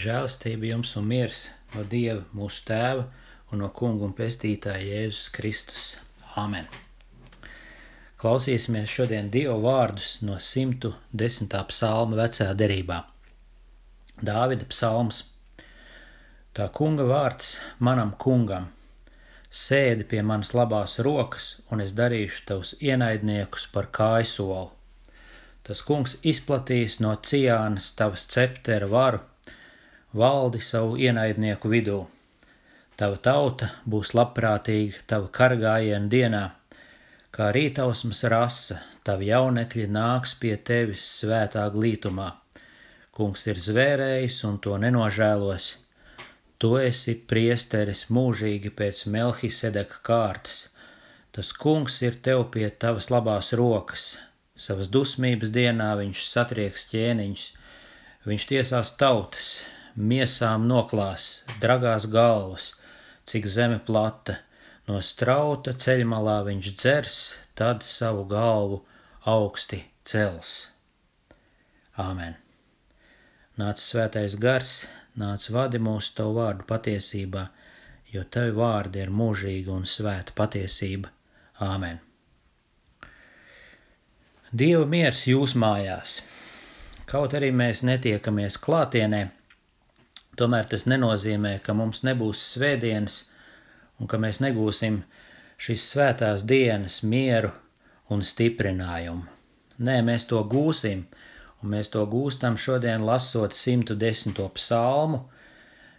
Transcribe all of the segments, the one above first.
Žēlastība jums un miers no Dieva, mūsu Tēva un no Kunga un Pestītāja Jēzus Kristus. Āmen! Klausīsimies šodien Dieva vārdus no 110. psalma vecajā derībā. Dāvida psalms. Tā kunga vārds manam kungam. Sēdi pie manas labās rokas, un es darīšu tavus ienaidniekus par kājsolu. Tas kungs izplatīs no ciānas tavas ceptera varu, valdi savu ienaidnieku vidū. Tava tauta būs labprātīga tava kargājienu dienā, kā rītausmas rasa, tavi jaunekļi nāks pie tevis svētā glītumā. Kungs ir zvērējis un to nenožēlos. Tu esi priesteris mūžīgi pēc Melhisedeka kārtas. Tas kungs ir tev pie tavas labās rokas. Savas dusmības dienā viņš satrieks ķēniņus, viņš tiesās tautas, miesām noklās, dragās galvas, cik zeme plata, no strauta ceļmalā viņš dzers, tad savu galvu augsti cels. Āmen! Nāc svētais gars, nāc vadi mūsu tavu vārdu patiesībā, jo tavi vārdi ir mūžīga un svēta patiesība. Āmen! Dieva miers jūs mājās! Kaut arī mēs netiekamies klātienē, Tomēr tas nenozīmē, ka mums nebūs svētdienas un ka mēs negūsim šīs svētās dienas mieru un stiprinājumu. Nē, mēs to gūsim, un mēs to gūstam šodien lasot 110. psalmu,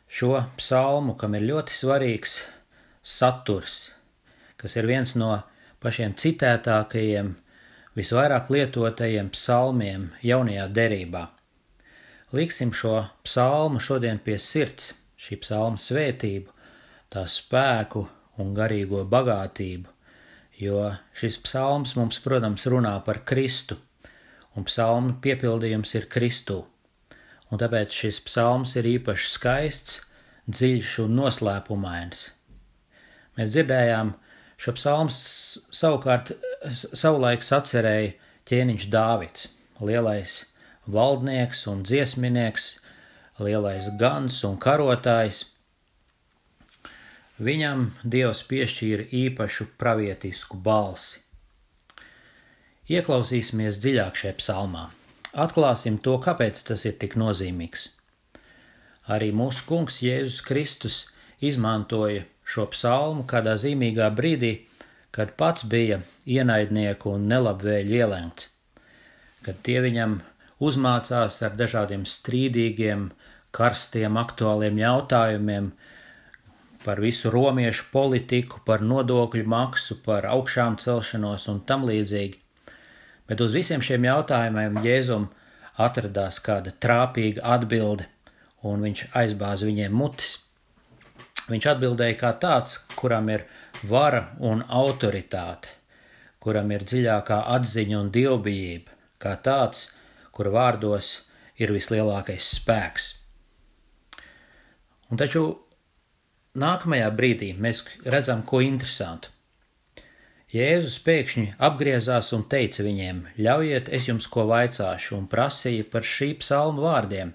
šo psalmu, kam ir ļoti svarīgs saturs, kas ir viens no pašiem citētākajiem, visvairāk lietotajiem psalmiem jaunajā derībā. Liksim šo psalmu šodien pie sirds, šī psalma svētību, tā spēku un garīgo bagātību, jo šis psalms mums, protams, runā par Kristu, un psalma piepildījums ir Kristū, un tāpēc šis psalms ir īpaši skaists, dziļš un noslēpumains. Mēs dzirdējām, šo psalmu savukārt savulaik sacerēja ķēniņš Dāvids, lielais valdnieks un dziesminieks, lielais gans un karotājs. Viņam Dievs piešķīra īpašu pravietisku balsi. Ieklausīsimies dziļāk šajā psalmā. Atklāsim to, kāpēc tas ir tik nozīmīgs. Arī mūsu kungs Jēzus Kristus izmantoja šo psalmu kādā zīmīgā brīdī, kad pats bija ienaidnieku un nelabvēļu ielēgts, kad tie viņam uzmācās ar dažādiem strīdīgiem, karstiem, aktuāliem jautājumiem par visu romiešu politiku, par nodokļu maksu, par augšām celšanos un tam līdzīgi. Bet uz visiem šiem jautājumiem Jēzum atradās kāda trāpīga atbilde, un viņš aizbāza viņiem mutis. Viņš atbildēja kā tāds, kuram ir vara un autoritāte, kuram ir dziļākā atziņa un dievbijība, kā tāds, kura vārdos ir vislielākais spēks. Un taču nākamajā brīdī mēs redzam ko interesantu. Jēzus pēkšņi apgriezās un teica viņiem: Ļaujiet, es jums ko vaicāšu, un prasīja par šī psalma vārdiem.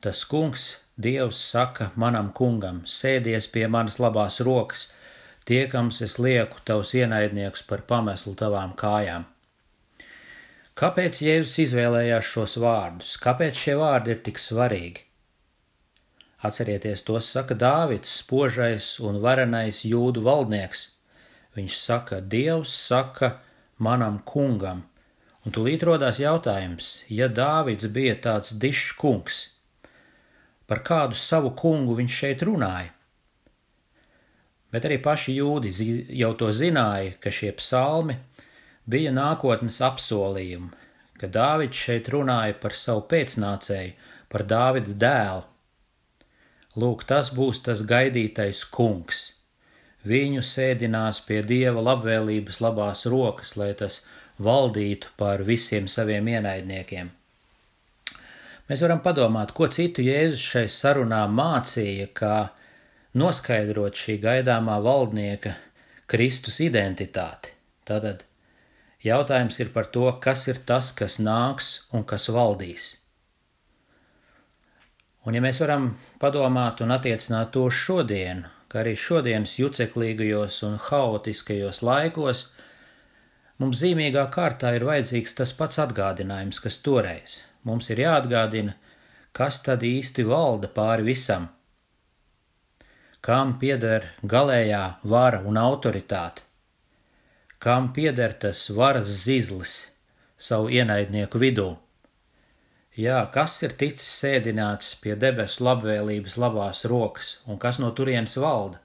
Tas kungs, Dievs, saka manam kungam: Sēdies pie manas labās rokas, tiekams es lieku tavus ienaidniekus par pameslu tavām kājām. Kāpēc Jēzus izvēlējās šos vārdus? Kāpēc šie vārdi ir tik svarīgi? Atcerieties, tos saka Dāvids, spožais un varenais jūdu valdnieks. Viņš saka, Dievs saka manam kungam, un tūlīt rodās jautājums, ja Dāvids bija tāds dišs kungs, par kādu savu kungu viņš šeit runāja? Bet arī paši jūdi jau to zināja, ka šie psalmi bija nākotnes apsolījumi, ka Dāvids šeit runāja par savu pēcnācēju, par Dāvida dēlu. Lūk, tas būs tas gaidītais kungs. Viņu sēdinās pie dieva labvēlības labās rokas, lai tas valdītu pār visiem saviem ienaidniekiem. Mēs varam padomāt, ko citu Jēzus šai sarunā mācīja, kā noskaidrot šī gaidāmā valdnieka Kristus identitāti. Tātad Jautājums ir par to, kas ir tas, kas nāks un kas valdīs. Un ja mēs varam padomāt un attiecināt to uz šodienu, ka arī šodienas juceklīgajos un haotiskajos laikos mums zīmīgā kārtā ir vajadzīgs tas pats atgādinājums, kas toreiz. Mums ir jāatgādina, kas tad īsti valda pāri visam, kam pieder galējā vara un autoritāte, kam pieder tas varas zizlis savu ienaidnieku vidū. Jā, kas ir ticis sēdināts pie debesu labvēlības labās rokas un kas no turienes valda?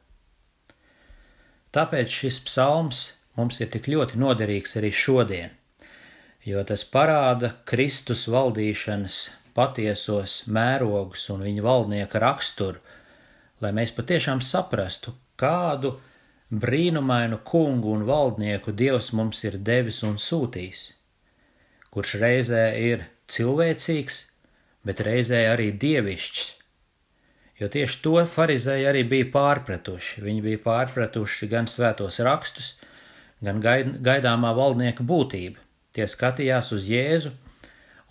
Tāpēc šis psalms mums ir tik ļoti noderīgs arī šodien, jo tas parāda Kristus valdīšanas patiesos mērogus un viņa valdnieka raksturu, lai mēs patiešām saprastu, kādu brīnumainu kungu un valdnieku Dievs mums ir devis un sūtījis, kurš reizē ir cilvēcīgs, bet reizē arī dievišķs. Jo tieši to farizēji arī bija pārpratuši. Viņi bija pārpratuši gan svētos rakstus, gan gaidāmā valdnieka būtību. Tie skatījās uz Jēzu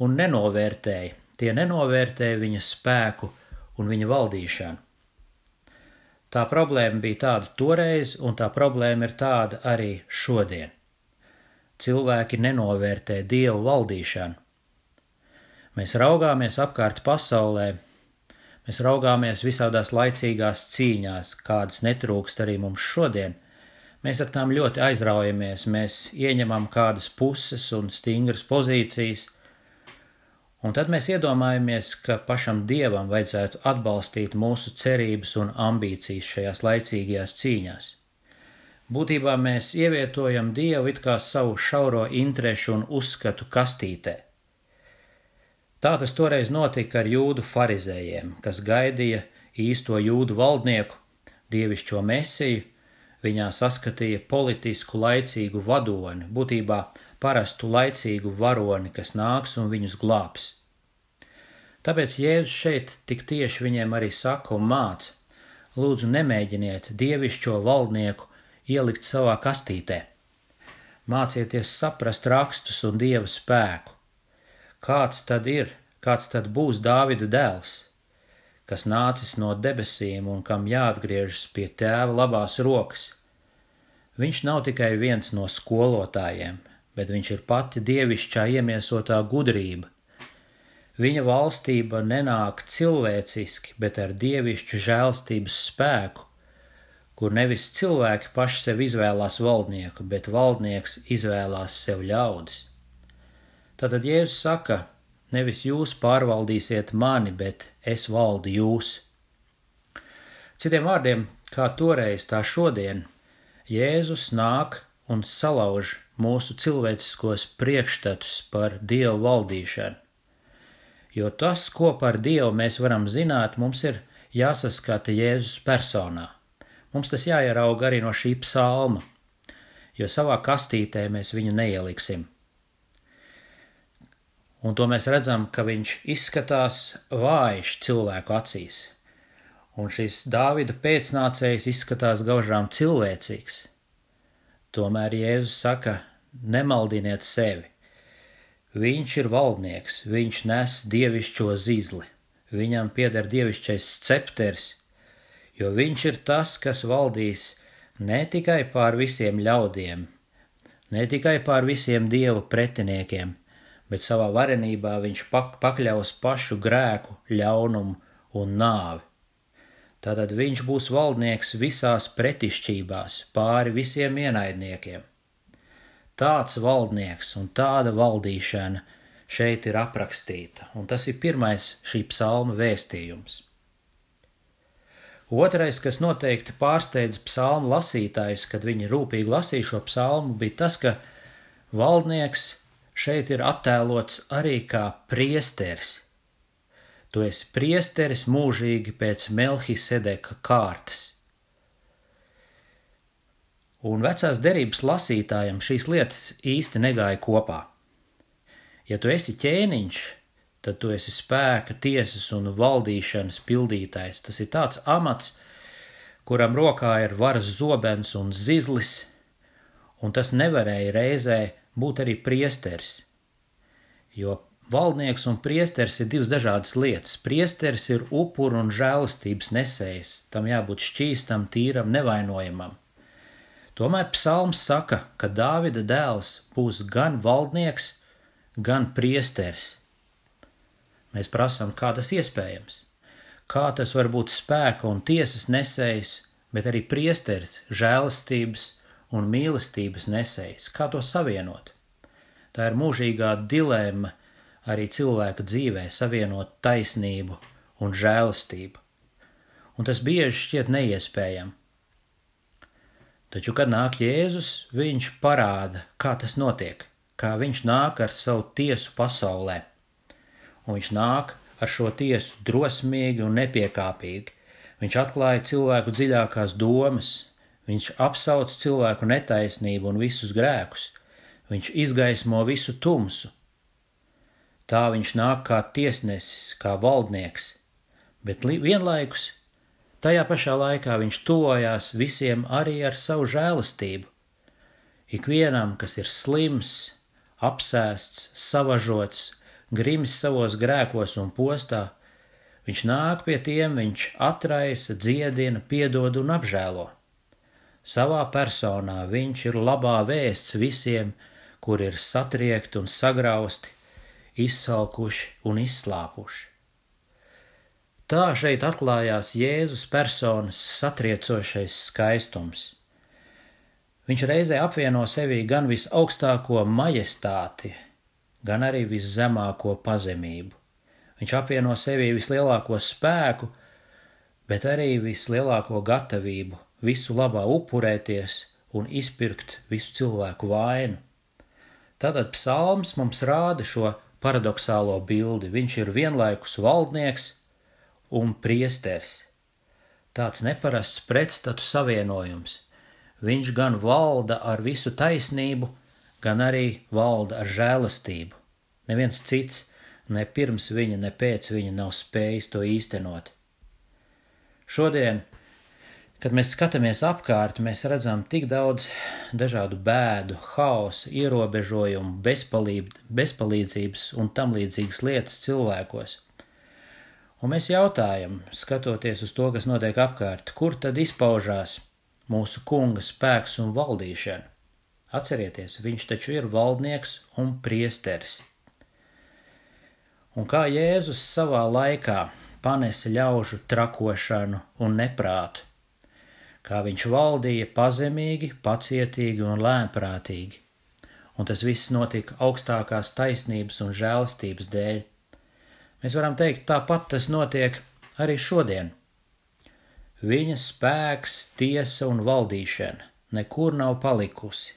un nenovērtēja, tie nenovērtēja viņa spēku un viņa valdīšanu. Tā problēma bija tāda toreiz, un tā problēma ir tāda arī šodien. Cilvēki nenovērtē dievu valdīšanu. Mēs raugāmies apkārt pasaulē, mēs raugāmies visādās laicīgās cīņās, kādas netrūkst arī mums šodien. Mēs ar tām ļoti aizraujamies, mēs ieņemam kādas puses un stingras pozīcijas, un tad mēs iedomājamies, ka pašam dievam vajadzētu atbalstīt mūsu cerības un ambīcijas šajās laicīgajās cīņās. Būtībā mēs ievietojam dievu it kā savu šauro interešu un uzskatu kastītē. Tā tas toreiz notika ar jūdu farizējiem, kas gaidīja īsto jūdu valdnieku, dievišķo mesiju, viņā saskatīja politisku laicīgu vadoni, būtībā parastu laicīgu varoni, kas nāks un viņus glābs. Tāpēc Jēzus šeit tik tieši viņiem arī saka un māca: Lūdzu, nemēģiniet dievišķo valdnieku ielikt savā kastītē. Mācieties saprast rakstus un dieva spēku, kāds tad ir, kāds tad būs Dāvida dēls, kas nācis no debesīm un kam jāatgriežas pie tēva labās rokas. Viņš nav tikai viens no skolotājiem, bet viņš ir pati dievišķā iemiesotā gudrība. Viņa valstība nenāk cilvēciski, bet ar dievišķu žēlstības spēku, kur nevis cilvēki paši sev izvēlās valdnieku, bet valdnieks izvēlās sev ļaudis. Tātad Jēzus saka, nevis jūs pārvaldīsiet mani, bet es valdu jūs. Citiem vārdiem, kā toreiz, tā šodien, Jēzus nāk un salauž mūsu cilvēciskos priekšstatus par Dievu valdīšanu. Jo tas, ko par Dievu mēs varam zināt, mums ir jāsaskata Jēzus personā. Mums tas jāierauga arī no šī psalma, jo savā kastītē mēs viņu neieliksim un to mēs redzam, ka viņš izskatās vājš cilvēku acīs, un šis Dāvida pēcnācējs izskatās gaužām cilvēcīgs. Tomēr Jēzus saka: nemaldiniet sevi. Viņš ir valdnieks, viņš nes dievišķo zīzli, viņam pieder dievišķais scepters, jo viņš ir tas, kas valdīs ne tikai pār visiem ļaudiem, ne tikai pār visiem dievu pretiniekiem, bet savā varenībā viņš pak pakļaus pašu grēku, ļaunumu un nāvi. Tātad viņš būs valdnieks visās pretišķībās, pāri visiem ienaidniekiem. Tāds valdnieks un tāda valdīšana šeit ir aprakstīta, un tas ir pirmais šī psalma vēstījums. Otrais, kas noteikti pārsteidz psalmu lasītājus, kad viņi rūpīgi lasīja šo psalmu, bija tas, ka valdnieks šeit ir attēlots arī kā priesteris. Tu esi priesteris mūžīgi pēc Melhisedeka kārtas. Un vecās derības lasītājam šīs lietas īsti negāja kopā. Ja tu esi ķēniņš, tad tu esi spēka, tiesas un valdīšanas pildītājs. Tas ir tāds amats, kuram rokā ir varas zobens un zizlis, un tas nevarēja reizē būt arī priesteris, jo Valdnieks un priesteris ir divas dažādas lietas. Priesteris ir upuru un žēlastības nesējs, tam jābūt šķīstam, tīram, nevainojamam. Tomēr psalms saka, ka Dāvida dēls būs gan valdnieks, gan priesteris. Mēs prasām, kā tas iespējams, kā tas var būt spēka un tiesas nesējs, bet arī priesteris, žēlastības un mīlestības nesējs. Kā to savienot? Tā ir mūžīgā dilemma arī cilvēka dzīvē savienot taisnību un žēlastību, un tas bieži šķiet neiespējami. Taču, kad nāk Jēzus, viņš parāda, kā tas notiek, kā viņš nāk ar savu tiesu pasaulē, un viņš nāk ar šo tiesu drosmīgi un nepiekāpīgi. Viņš atklāja cilvēku dziļākās domas, viņš apsauc cilvēku netaisnību un visus grēkus, viņš izgaismo visu tumsu, Tā viņš nāk kā tiesnesis, kā valdnieks, bet vienlaikus tajā pašā laikā viņš tuvojās visiem arī ar savu žēlastību. Ikvienam, kas ir slims, apsēsts, savažots, grims savos grēkos un postā, viņš nāk pie tiem, viņš atraisa, dziedina, piedod un apžēlo. Savā personā viņš ir labā vēsts visiem, kur ir satriekti un sagrausti, izsalkuši un izslāpuši. Tā šeit atklājās Jēzus personas satriecošais skaistums. Viņš reizē apvieno sevī gan visaugstāko majestāti, gan arī viszemāko pazemību. Viņš apvieno sevī vislielāko spēku, bet arī vislielāko gatavību visu labā upurēties un izpirkt visu cilvēku vainu. Tātad psalms mums rāda šo paradoxālo bildi. Viņš ir vienlaikus valdnieks un priesteris. Tāds neparasts pretstatu savienojums. Viņš gan valda ar visu taisnību, gan arī valda ar žēlastību. Neviens cits, ne pirms viņa, ne pēc viņa nav spējis to īstenot. Šodien Kad mēs skatāmies apkārt, mēs redzam tik daudz dažādu bēdu, haosa, ierobežojumu, bezpalīb, bezpalīdzības un tam līdzīgas lietas cilvēkos. Un mēs jautājam, skatoties uz to, kas notiek apkārt, kur tad izpaužās mūsu kunga spēks un valdīšana? Atcerieties, viņš taču ir valdnieks un priesteris. Un kā Jēzus savā laikā panesa ļaužu trakošanu un neprātu, kā viņš valdīja pazemīgi, pacietīgi un lēnprātīgi, un tas viss notika augstākās taisnības un žēlastības dēļ. Mēs varam teikt, tāpat tas notiek arī šodien. Viņa spēks, tiesa un valdīšana nekur nav palikusi.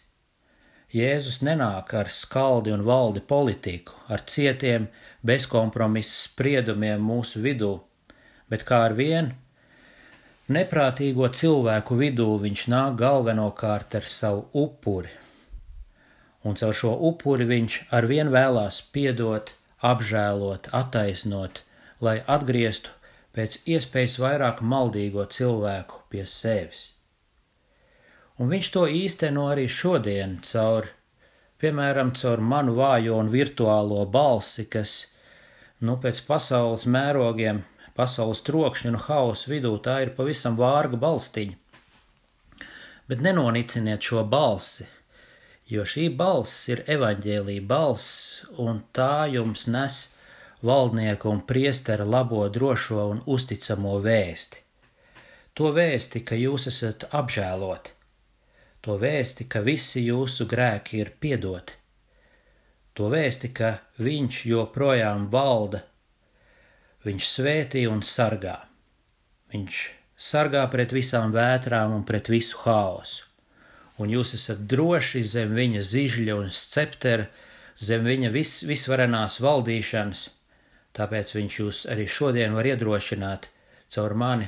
Jēzus nenāk ar skaldi un valdi politiku, ar cietiem, bezkompromisu spriedumiem mūsu vidū, bet kā ar vienu Neprātīgo cilvēku vidū viņš nāk galvenokārt ar savu upuri, un caur šo upuri viņš arvien vēlās piedot, apžēlot, attaisnot, lai atgrieztu pēc iespējas vairāk maldīgo cilvēku pie sevis. Un viņš to īsteno arī šodien caur, piemēram, caur manu vājo un virtuālo balsi, kas, nu, pēc pasaules mērogiem pasaules trokšņa un hausa vidū tā ir pavisam vārga balstiņa. Bet nenoniciniet šo balsi, jo šī balss ir evaņģēlīja balss, un tā jums nes valdnieku un priestera labo, drošo un uzticamo vēsti. To vēsti, ka jūs esat apžēloti, to vēsti, ka visi jūsu grēki ir piedoti, to vēsti, ka viņš joprojām valda Viņš svētī un sargā. Viņš sargā pret visām vētrām un pret visu haosu. Un jūs esat droši zem viņa zižļa un sceptera, zem viņa vis, visvarenās valdīšanas, tāpēc viņš jūs arī šodien var iedrošināt caur mani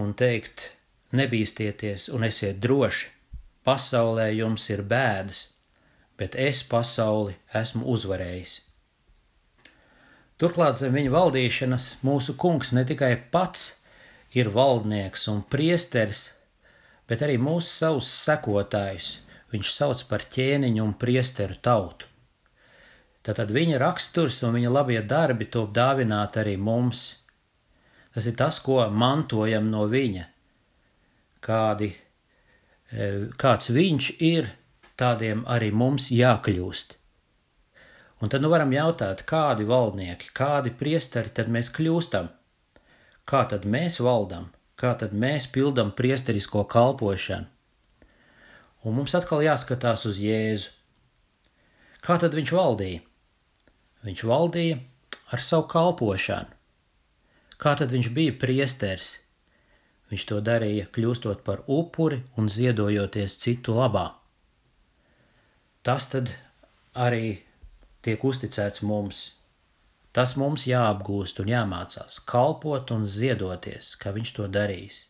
un teikt: nebīsties un esiet droši, pasaulē jums ir bēdas, bet es pasauli esmu uzvarējis. Turklāt zem viņa valdīšanas mūsu kungs ne tikai pats ir valdnieks un priesteris, bet arī mūsu savus sekotājus viņš sauc par ķēniņu un priesteru tautu. Tātad viņa raksturs un viņa labie darbi top dāvināti arī mums. Tas ir tas, ko mantojam no viņa. Kādi, e, kāds viņš ir, tādiem arī mums jākļūst. Un tad nu varam jautāt, kādi valdnieki, kādi priesteri tad mēs kļūstam? Kā tad mēs valdam? Kā tad mēs pildam priesterisko kalpošanu? Un mums atkal jāskatās uz Jēzu. Kā tad viņš valdīja? Viņš valdīja ar savu kalpošanu. Kā tad viņš bija priesteris? Viņš to darīja, kļūstot par upuri un ziedojoties citu labā. Tas tad arī tiek uzticēts mums. Tas mums jāapgūst un jāmācās, kalpot un ziedoties, kā viņš to darīs,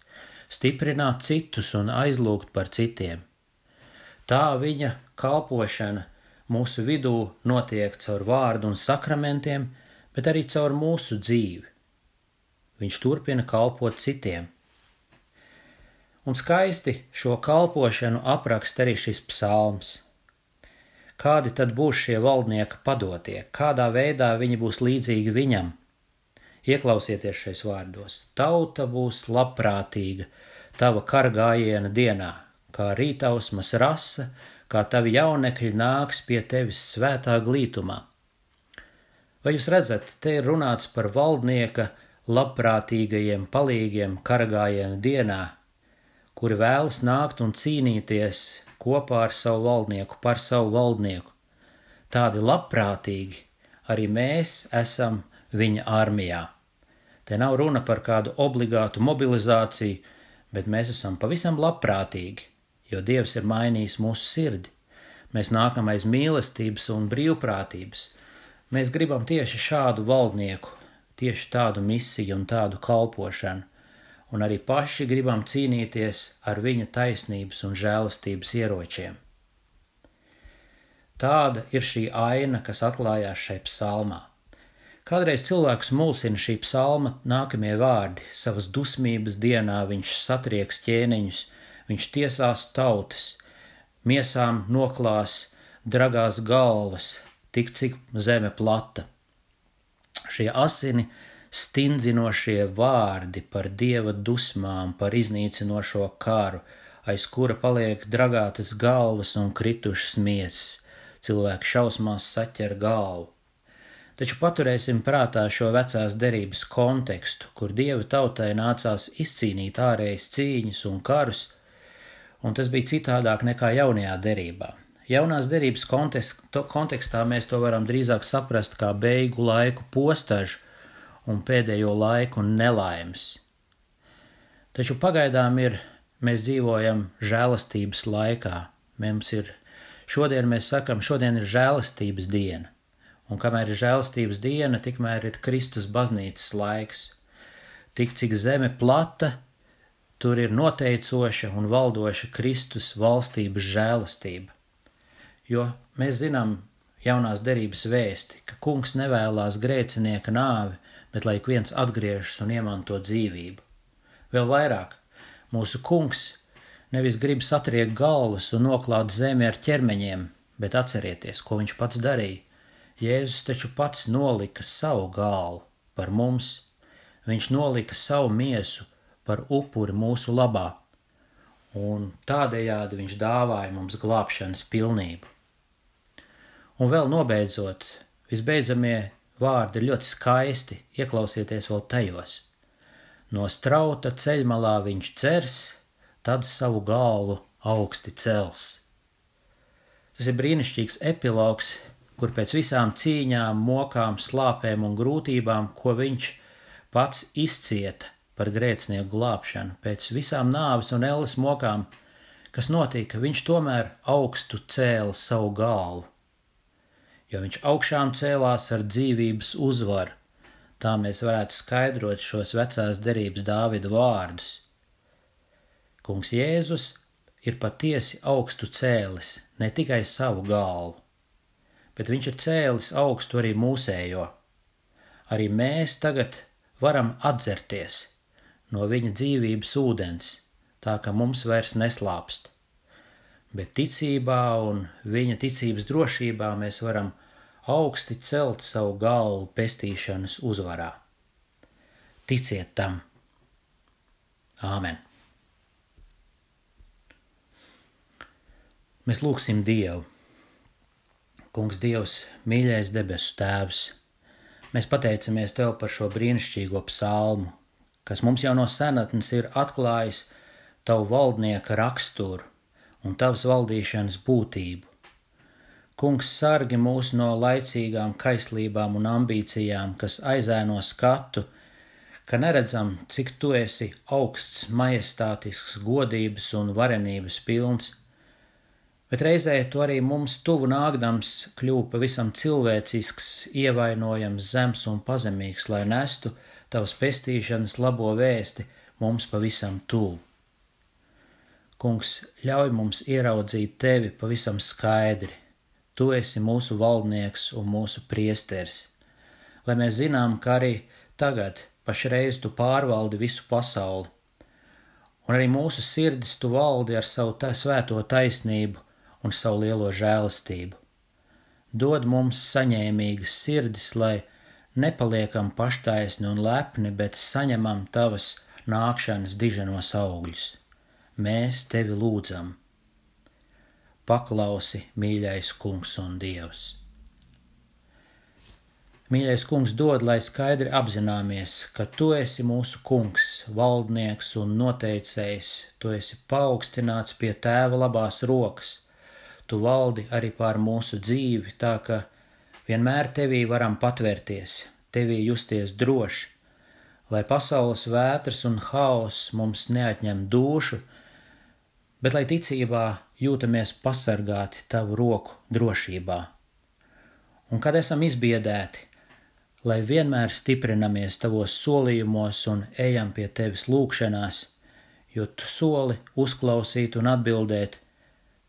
stiprināt citus un aizlūgt par citiem. Tā viņa kalpošana mūsu vidū notiek caur vārdu un sakramentiem, bet arī caur mūsu dzīvi. Viņš turpina kalpot citiem. Un skaisti šo kalpošanu apraksta arī šis psalms. Kādi tad būs šie valdnieka padotie, kādā veidā viņi būs līdzīgi viņam? Ieklausieties šais vārdos: Tauta būs labprātīga tava kargājiena dienā, kā rītausmas rasa, kā tavi jaunekļi nāks pie tevis svētā glītumā. Vai jūs redzat, te ir runāts par valdnieka labprātīgajiem palīgiem karagājiena dienā, kuri vēlas nākt un cīnīties kopā ar savu valdnieku, par savu valdnieku. Tādi labprātīgi arī mēs esam viņa armijā. Te nav runa par kādu obligātu mobilizāciju, bet mēs esam pavisam labprātīgi jo Dievs ir mainījis mūsu sirdi. Mēs nākam aiz mīlestības un brīvprātības. Mēs gribam tieši šādu valdnieku, tieši tādu misiju un tādu kalpošanu, un arī paši gribam cīnīties ar viņa taisnības un žēlastības ieročiem. Tāda ir šī aina, kas atklājās šai psalmā. Kādreiz cilvēks mulsina šī psalma nākamie vārdi, savas dusmības dienā viņš satrieks ķēniņus, Viņš tiesās tautas, miesām noklās dragās galvas, tik cik zeme plata. Šie asini stindzinošie vārdi par dieva dusmām, par iznīcinošo karu, aiz kura paliek dragātas galvas un kritušas miesas, cilvēki šausmās saķer galvu. Taču paturēsim prātā šo vecās derības kontekstu, kur dieva tautai nācās izcīnīt ārējas cīņas un karus, un tas bija citādāk nekā jaunajā derībā. Jaunās derības kontekstā mēs to varam drīzāk saprast kā beigu laiku postažu un pēdējo laiku nelaimes. Taču pagaidām ir, mēs dzīvojam žēlastības laikā. Mums ir, šodien mēs sakam, šodien ir žēlastības diena, un kamēr ir žēlastības diena, tikmēr ir Kristus baznīcas laiks. Tik cik zeme plata, Tur ir noteicoša un valdoša Kristus valstības žēlastība. Jo mēs zinām jaunās derības vēsti, ka kungs nevēlās grēcinieka nāvi, bet lai ik viens atgriežas un iemanto dzīvību. Vēl vairāk, mūsu kungs nevis grib satriekt galvas un noklāt zemi ar ķermeņiem, bet atcerieties, ko viņš pats darīja. Jēzus taču pats nolika savu galvu par mums, viņš nolika savu miesu par upuri mūsu labā, un tādējādi viņš dāvāja mums glābšanas pilnību. Un vēl nobeidzot, visbeidzamie vārdi ļoti skaisti, ieklausieties vēl tajos. No strauta ceļmalā viņš cers, tad savu galvu augsti cels. Tas ir brīnišķīgs epilogs, kur pēc visām cīņām, mokām, slāpēm un grūtībām, ko viņš pats izcieta, par grēcinieku glābšanu, pēc visām nāves un elles mokām, kas notika, viņš tomēr augstu cēla savu galvu. Jo viņš augšām cēlās ar dzīvības uzvaru, tā mēs varētu skaidrot šos vecās derības Dāvida vārdus. Kungs Jēzus ir patiesi augstu cēlis ne tikai savu galvu, bet viņš ir cēlis augstu arī mūsējo. Arī mēs tagad varam atzerties no viņa dzīvības ūdens, tā ka mums vairs neslāpst. Bet ticībā un viņa ticības drošībā mēs varam augsti celt savu galvu pestīšanas uzvarā. Ticiet tam! Āmen! Mēs lūgsim Dievu. Kungs, Dievs, mīļais debesu Tēvs, mēs pateicamies Tev par šo brīnišķīgo psalmu, kas mums jau no senatnes ir atklājis Tavu valdnieka raksturu un Tavas valdīšanas būtību. Kungs sargi mūs no laicīgām kaislībām un ambīcijām, kas aizēno skatu, ka neredzam, cik tu esi augsts, majestātisks, godības un varenības pilns, bet reizē tu arī mums tuvu nākdams kļūp pavisam cilvēcisks, ievainojams, zems un pazemīgs, lai nestu tavas pestīšanas labo vēsti mums pavisam tuvu. Kungs, ļauj mums ieraudzīt tevi pavisam skaidri. Tu esi mūsu valdnieks un mūsu priesteris, lai mēs zinām, ka arī tagad, pašreiz tu pārvaldi visu pasauli, un arī mūsu sirdis tu valdi ar savu tā svēto taisnību un savu lielo žēlastību. Dod mums saņēmīgas sirdis, lai nepaliekam paštaisni un lepni, bet saņemam tavas nākšanas diženos augļus. Mēs tevi lūdzam. Paklausi, mīļais kungs un dievs! Mīļais kungs dod, lai skaidri apzināmies, ka tu esi mūsu kungs, valdnieks un noteicējs, tu esi paaugstināts pie tēva labās rokas tu valdi arī pār mūsu dzīvi, tā ka vienmēr tevī varam patvērties, tevī justies droši, lai pasaules vētras un haoss mums neatņem dušu, bet lai ticībā jūtamies pasargāti tavu roku drošībā. Un kad esam izbiedēti, lai vienmēr stiprinamies tavos solījumos un ejam pie tevis lūgšanās, jo tu soli uzklausīt un atbildēt,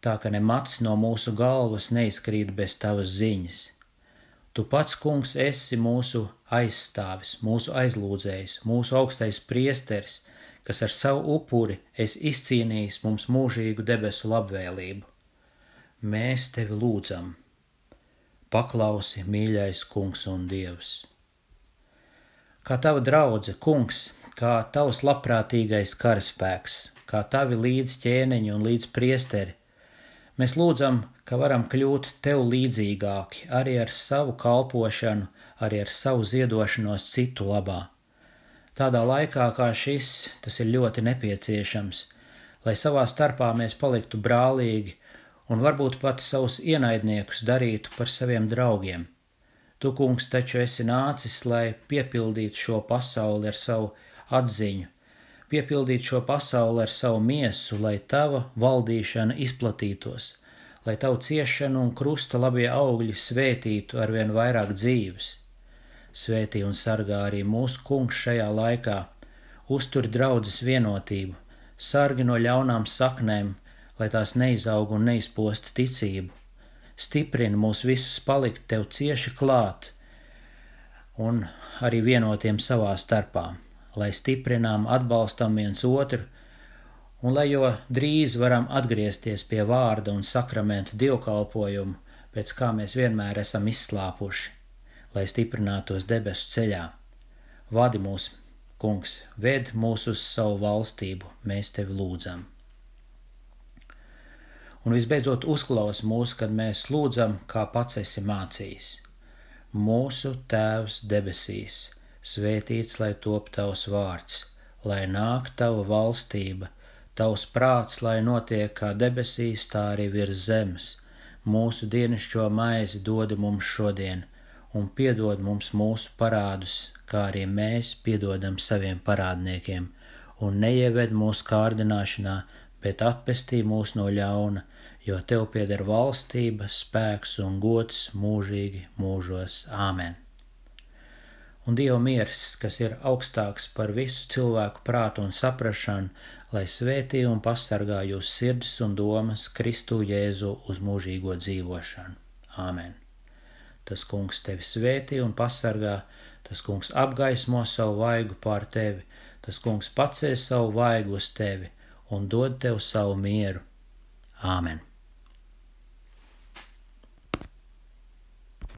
tā ka ne mats no mūsu galvas neizkrīt bez tavas ziņas. Tu pats, kungs, esi mūsu aizstāvis, mūsu aizlūdzējs, mūsu augstais priesteris, kas ar savu upuri esi izcīnījis mums mūžīgu debesu labvēlību. Mēs tevi lūdzam, paklausi, mīļais kungs un dievs. Kā tava draudze, kungs, kā tavs labprātīgais karaspēks, kā tavi līdz ķēniņi un līdz priesteri, Mēs lūdzam, ka varam kļūt tev līdzīgāki arī ar savu kalpošanu, arī ar savu ziedošanos citu labā. Tādā laikā kā šis tas ir ļoti nepieciešams, lai savā starpā mēs paliktu brālīgi un varbūt pat savus ienaidniekus darītu par saviem draugiem. Tu, kungs, taču esi nācis, lai piepildītu šo pasauli ar savu atziņu, piepildīt šo pasauli ar savu miesu, lai tava valdīšana izplatītos, lai tavu ciešanu un krusta labie augļi svētītu arvien vairāk dzīves. Svētī un sargā arī mūsu kungs šajā laikā, uztur draudzes vienotību, sargi no ļaunām saknēm, lai tās neizaug un neizpost ticību, stiprina mūs visus palikt tev cieši klāt un arī vienotiem savā starpā lai stiprinām, atbalstam viens otru, un lai jo drīz varam atgriezties pie vārda un sakramenta dievkalpojumu, pēc kā mēs vienmēr esam izslāpuši, lai stiprinātos debesu ceļā. Vadi mūs, kungs, ved mūs uz savu valstību, mēs tevi lūdzam. Un visbeidzot, uzklaus mūs, kad mēs lūdzam, kā pats esi mācījis. Mūsu Tēvs debesīs svētīts lai top tavs vārds, lai nāk tava valstība, tavs prāts, lai notiek kā debesīs, tā arī virs zemes. Mūsu dienascho maizi dod mums šodien, un piedod mums mūsu parādus, kā arī mēs piedodam saviem parādniekiem, un neieved mūsu kārdināšanā, bet atpestī mūs no ļauna, jo tev pieder valstība, spēks un gods mūžīgi mūžos. Āmen! un Dieva miers, kas ir augstāks par visu cilvēku prātu un saprašanu, lai svētī un pasargā jūs sirdis un domas Kristu Jēzu uz mūžīgo dzīvošanu. Āmen! Tas kungs tevi svētī un pasargā, tas kungs apgaismo savu vaigu pār tevi, tas kungs pacēs savu vaigu uz tevi un dod tev savu mieru. Āmen!